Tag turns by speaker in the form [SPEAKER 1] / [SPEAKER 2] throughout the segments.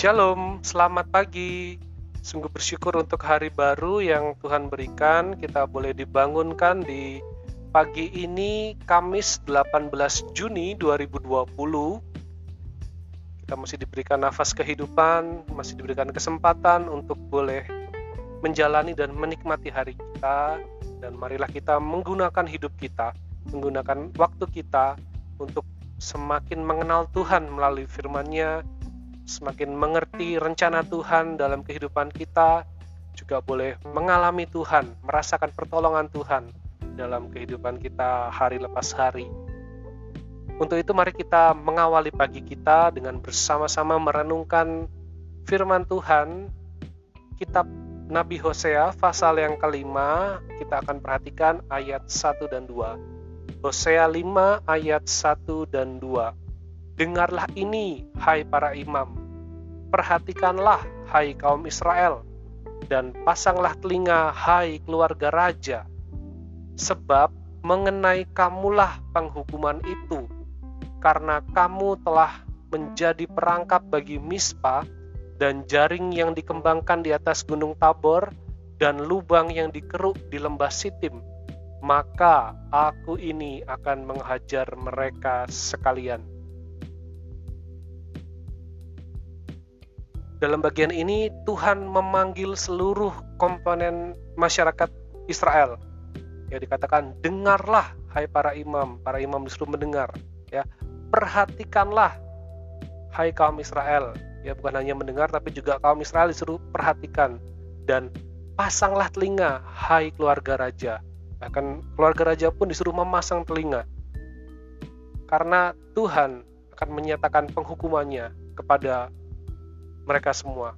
[SPEAKER 1] Shalom, selamat pagi. Sungguh bersyukur untuk hari baru yang Tuhan berikan. Kita boleh dibangunkan di pagi ini Kamis 18 Juni 2020. Kita masih diberikan nafas kehidupan, masih diberikan kesempatan untuk boleh menjalani dan menikmati hari kita dan marilah kita menggunakan hidup kita, menggunakan waktu kita untuk semakin mengenal Tuhan melalui firman-Nya, semakin mengerti rencana Tuhan dalam kehidupan kita, juga boleh mengalami Tuhan, merasakan pertolongan Tuhan dalam kehidupan kita hari lepas hari. Untuk itu mari kita mengawali pagi kita dengan bersama-sama merenungkan firman Tuhan, kitab Nabi Hosea pasal yang kelima, kita akan perhatikan ayat 1 dan 2. Hosea 5 ayat 1 dan 2. Dengarlah ini, hai para imam, Perhatikanlah, hai kaum Israel, dan pasanglah telinga, hai keluarga raja, sebab mengenai kamulah penghukuman itu, karena kamu telah menjadi perangkap bagi Mispa dan jaring yang dikembangkan di atas gunung Tabor dan lubang yang dikeruk di lembah Sitim, maka aku ini akan menghajar mereka sekalian. Dalam bagian ini Tuhan memanggil seluruh komponen masyarakat Israel. Ya dikatakan dengarlah hai para imam, para imam disuruh mendengar, ya. Perhatikanlah hai kaum Israel. Ya bukan hanya mendengar tapi juga kaum Israel disuruh perhatikan dan pasanglah telinga hai keluarga raja. Bahkan keluarga raja pun disuruh memasang telinga. Karena Tuhan akan menyatakan penghukumannya kepada mereka semua.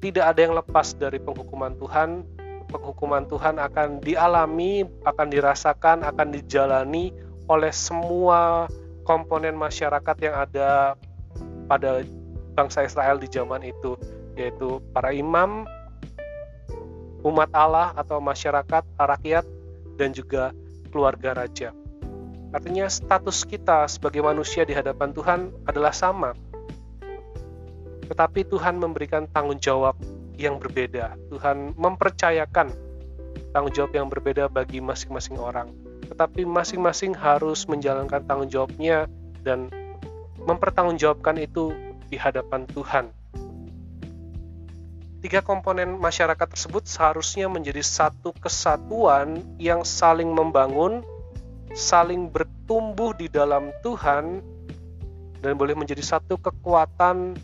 [SPEAKER 1] Tidak ada yang lepas dari penghukuman Tuhan. Penghukuman Tuhan akan dialami, akan dirasakan, akan dijalani oleh semua komponen masyarakat yang ada pada bangsa Israel di zaman itu, yaitu para imam, umat Allah atau masyarakat, rakyat, dan juga keluarga raja. Artinya status kita sebagai manusia di hadapan Tuhan adalah sama tetapi Tuhan memberikan tanggung jawab yang berbeda. Tuhan mempercayakan tanggung jawab yang berbeda bagi masing-masing orang. Tetapi masing-masing harus menjalankan tanggung jawabnya dan mempertanggungjawabkan itu di hadapan Tuhan. Tiga komponen masyarakat tersebut seharusnya menjadi satu kesatuan yang saling membangun, saling bertumbuh di dalam Tuhan, dan boleh menjadi satu kekuatan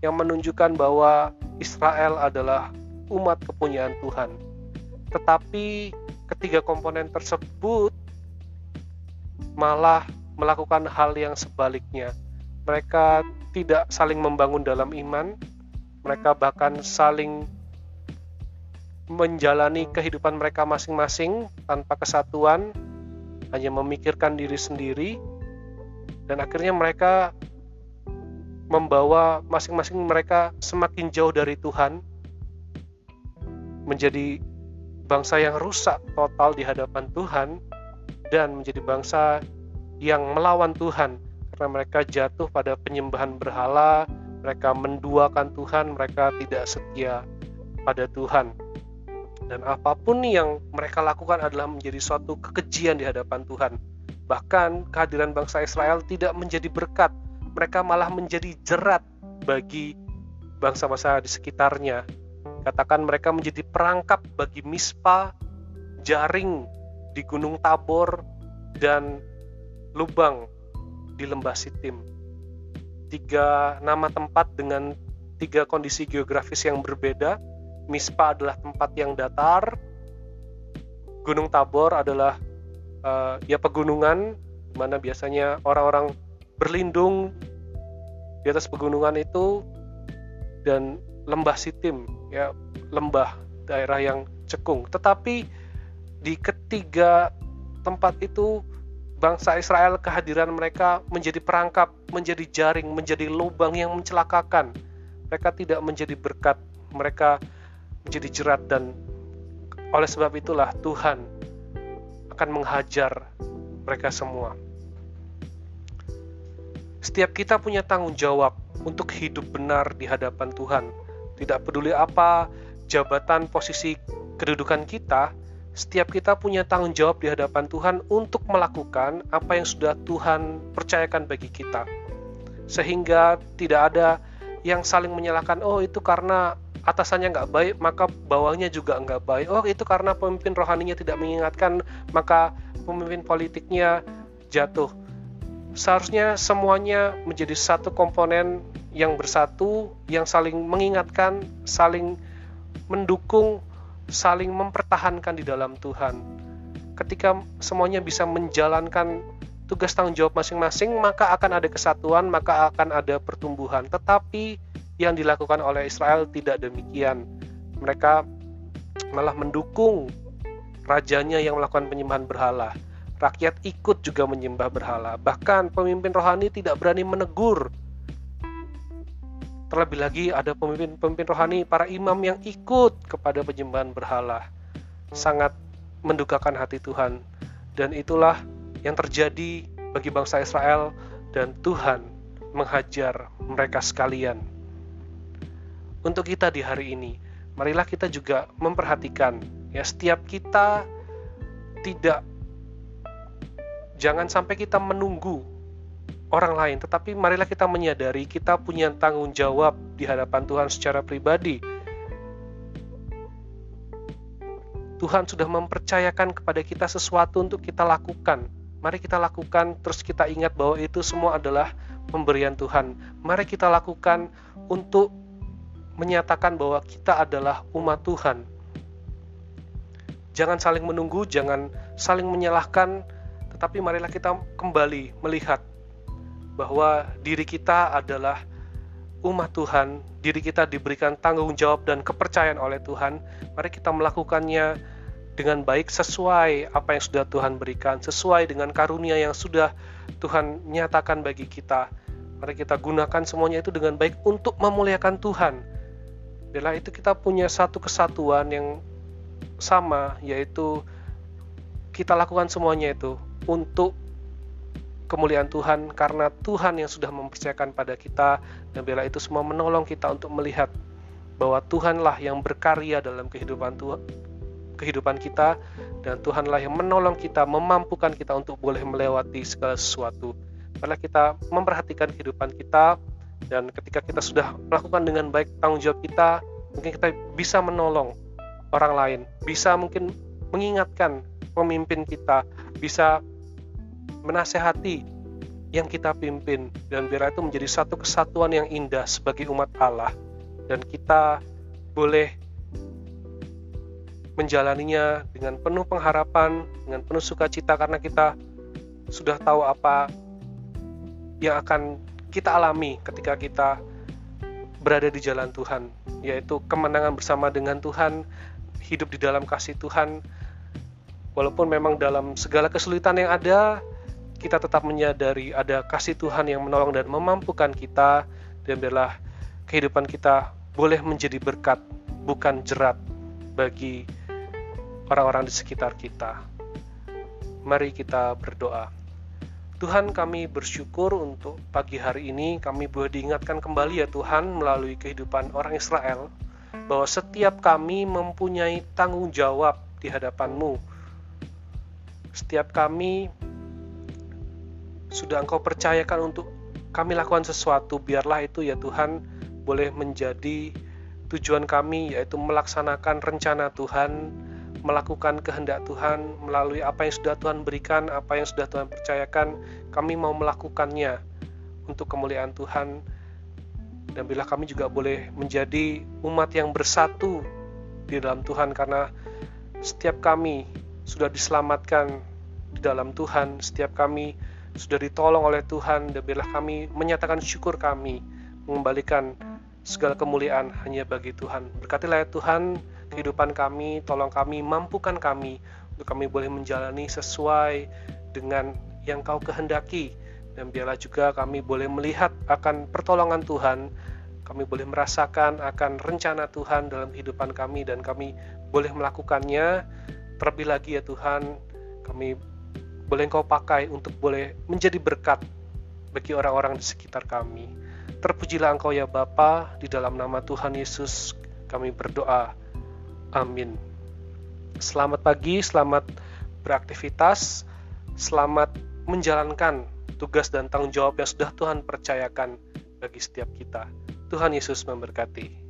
[SPEAKER 1] yang menunjukkan bahwa Israel adalah umat kepunyaan Tuhan. Tetapi ketiga komponen tersebut malah melakukan hal yang sebaliknya. Mereka tidak saling membangun dalam iman, mereka bahkan saling menjalani kehidupan mereka masing-masing tanpa kesatuan, hanya memikirkan diri sendiri, dan akhirnya mereka membawa masing-masing mereka semakin jauh dari Tuhan, menjadi bangsa yang rusak total di hadapan Tuhan, dan menjadi bangsa yang melawan Tuhan karena mereka jatuh pada penyembahan berhala, mereka menduakan Tuhan, mereka tidak setia pada Tuhan. Dan apa pun yang mereka lakukan adalah menjadi suatu kekejian di hadapan Tuhan. Bahkan kehadiran bangsa Israel tidak menjadi berkat, mereka malah menjadi jerat bagi bangsa-bangsa di sekitarnya. Katakan mereka menjadi perangkap bagi mispa, jaring di Gunung Tabor, dan lubang di lembah Sitim. Tiga nama tempat dengan tiga kondisi geografis yang berbeda. Mispa adalah tempat yang datar, Gunung Tabor adalah uh, ya pegunungan, mana biasanya orang-orang berlindung di atas pegunungan itu dan lembah Sitim ya lembah daerah yang cekung. Tetapi di ketiga tempat itu bangsa Israel kehadiran mereka menjadi perangkap menjadi jaring menjadi lubang yang mencelakakan. Mereka tidak menjadi berkat mereka menjadi jerat dan oleh sebab itulah Tuhan akan menghajar mereka semua Setiap kita punya tanggung jawab untuk hidup benar di hadapan Tuhan. Tidak peduli apa jabatan, posisi, kedudukan kita, setiap kita punya tanggung jawab di hadapan Tuhan untuk melakukan apa yang sudah Tuhan percayakan bagi kita. Sehingga tidak ada yang saling menyalahkan, oh itu karena atasannya nggak baik, maka bawahnya juga nggak baik. Oh itu karena pemimpin rohaninya tidak mengingatkan, maka pemimpin politiknya jatuh. Seharusnya semuanya menjadi satu komponen yang bersatu, yang saling mengingatkan, saling mendukung, saling mempertahankan di dalam Tuhan. Ketika semuanya bisa menjalankan tugas tanggung jawab masing-masing, maka akan ada kesatuan, maka akan ada pertumbuhan. Tetapi yang dilakukan oleh Israel tidak demikian. Mereka malah mendukung rajanya yang melakukan penyembahan berhala. Rakyat ikut juga menyembah berhala. Bahkan pemimpin rohani tidak berani menegur. Terlebih lagi ada pemimpin-pemimpin rohani, para imam yang ikut kepada penyembahan berhala. Sangat mendukakan hati Tuhan. Dan itulah yang terjadi bagi bangsa Israel dan Tuhan menghajar mereka sekalian. Untuk kita di hari ini, marilah kita juga memperhatikan ya setiap kita tidak jangan sampai kita menunggu orang lain, tetapi marilah kita menyadari kita punya tanggung jawab di hadapan Tuhan secara pribadi. Tuhan sudah mempercayakan kepada kita sesuatu untuk kita lakukan Mari kita lakukan, terus kita ingat bahwa itu semua adalah pemberian Tuhan. Mari kita lakukan untuk menyatakan bahwa kita adalah umat Tuhan. Jangan saling menunggu, jangan saling menyalahkan, tetapi marilah kita kembali melihat bahwa diri kita adalah umat Tuhan, diri kita diberikan tanggung jawab dan kepercayaan oleh Tuhan. Mari kita melakukannya dengan baik sesuai apa yang sudah Tuhan berikan, sesuai dengan karunia yang sudah Tuhan nyatakan bagi kita. Mari kita gunakan semuanya itu dengan baik untuk memuliakan Tuhan. Bila itu kita punya satu kesatuan yang sama, yaitu kita lakukan semuanya itu untuk kemuliaan Tuhan karena Tuhan yang sudah mempercayakan pada kita dan bila itu semua menolong kita untuk melihat bahwa Tuhanlah yang berkarya dalam kehidupan Tuhan kehidupan kita dan Tuhanlah yang menolong kita, memampukan kita untuk boleh melewati segala sesuatu. Karena kita memperhatikan kehidupan kita dan ketika kita sudah melakukan dengan baik tanggung jawab kita, mungkin kita bisa menolong orang lain, bisa mungkin mengingatkan pemimpin kita, bisa menasehati yang kita pimpin dan biar itu menjadi satu kesatuan yang indah sebagai umat Allah dan kita boleh menjalaninya dengan penuh pengharapan, dengan penuh sukacita karena kita sudah tahu apa yang akan kita alami ketika kita berada di jalan Tuhan, yaitu kemenangan bersama dengan Tuhan, hidup di dalam kasih Tuhan. Walaupun memang dalam segala kesulitan yang ada, kita tetap menyadari ada kasih Tuhan yang menolong dan memampukan kita dan biarlah kehidupan kita boleh menjadi berkat bukan jerat bagi orang-orang di sekitar kita. Mari kita berdoa. Tuhan kami bersyukur untuk pagi hari ini kami boleh diingatkan kembali ya Tuhan melalui kehidupan orang Israel bahwa setiap kami mempunyai tanggung jawab di hadapan-Mu. Setiap kami sudah Engkau percayakan untuk kami lakukan sesuatu, biarlah itu ya Tuhan boleh menjadi tujuan kami yaitu melaksanakan rencana Tuhan melakukan kehendak Tuhan melalui apa yang sudah Tuhan berikan, apa yang sudah Tuhan percayakan, kami mau melakukannya untuk kemuliaan Tuhan. Dan bila kami juga boleh menjadi umat yang bersatu di dalam Tuhan karena setiap kami sudah diselamatkan di dalam Tuhan, setiap kami sudah ditolong oleh Tuhan dan bila kami menyatakan syukur kami mengembalikan segala kemuliaan hanya bagi Tuhan. Berkatilah ya Tuhan kehidupan kami, tolong kami, mampukan kami untuk kami boleh menjalani sesuai dengan yang kau kehendaki dan biarlah juga kami boleh melihat akan pertolongan Tuhan kami boleh merasakan akan rencana Tuhan dalam kehidupan kami dan kami boleh melakukannya terlebih lagi ya Tuhan kami boleh Engkau pakai untuk boleh menjadi berkat bagi orang-orang di sekitar kami. Terpujilah Engkau ya Bapa, di dalam nama Tuhan Yesus kami berdoa. Amin. Selamat pagi, selamat beraktivitas, selamat menjalankan tugas dan tanggung jawab yang sudah Tuhan percayakan bagi setiap kita. Tuhan Yesus memberkati.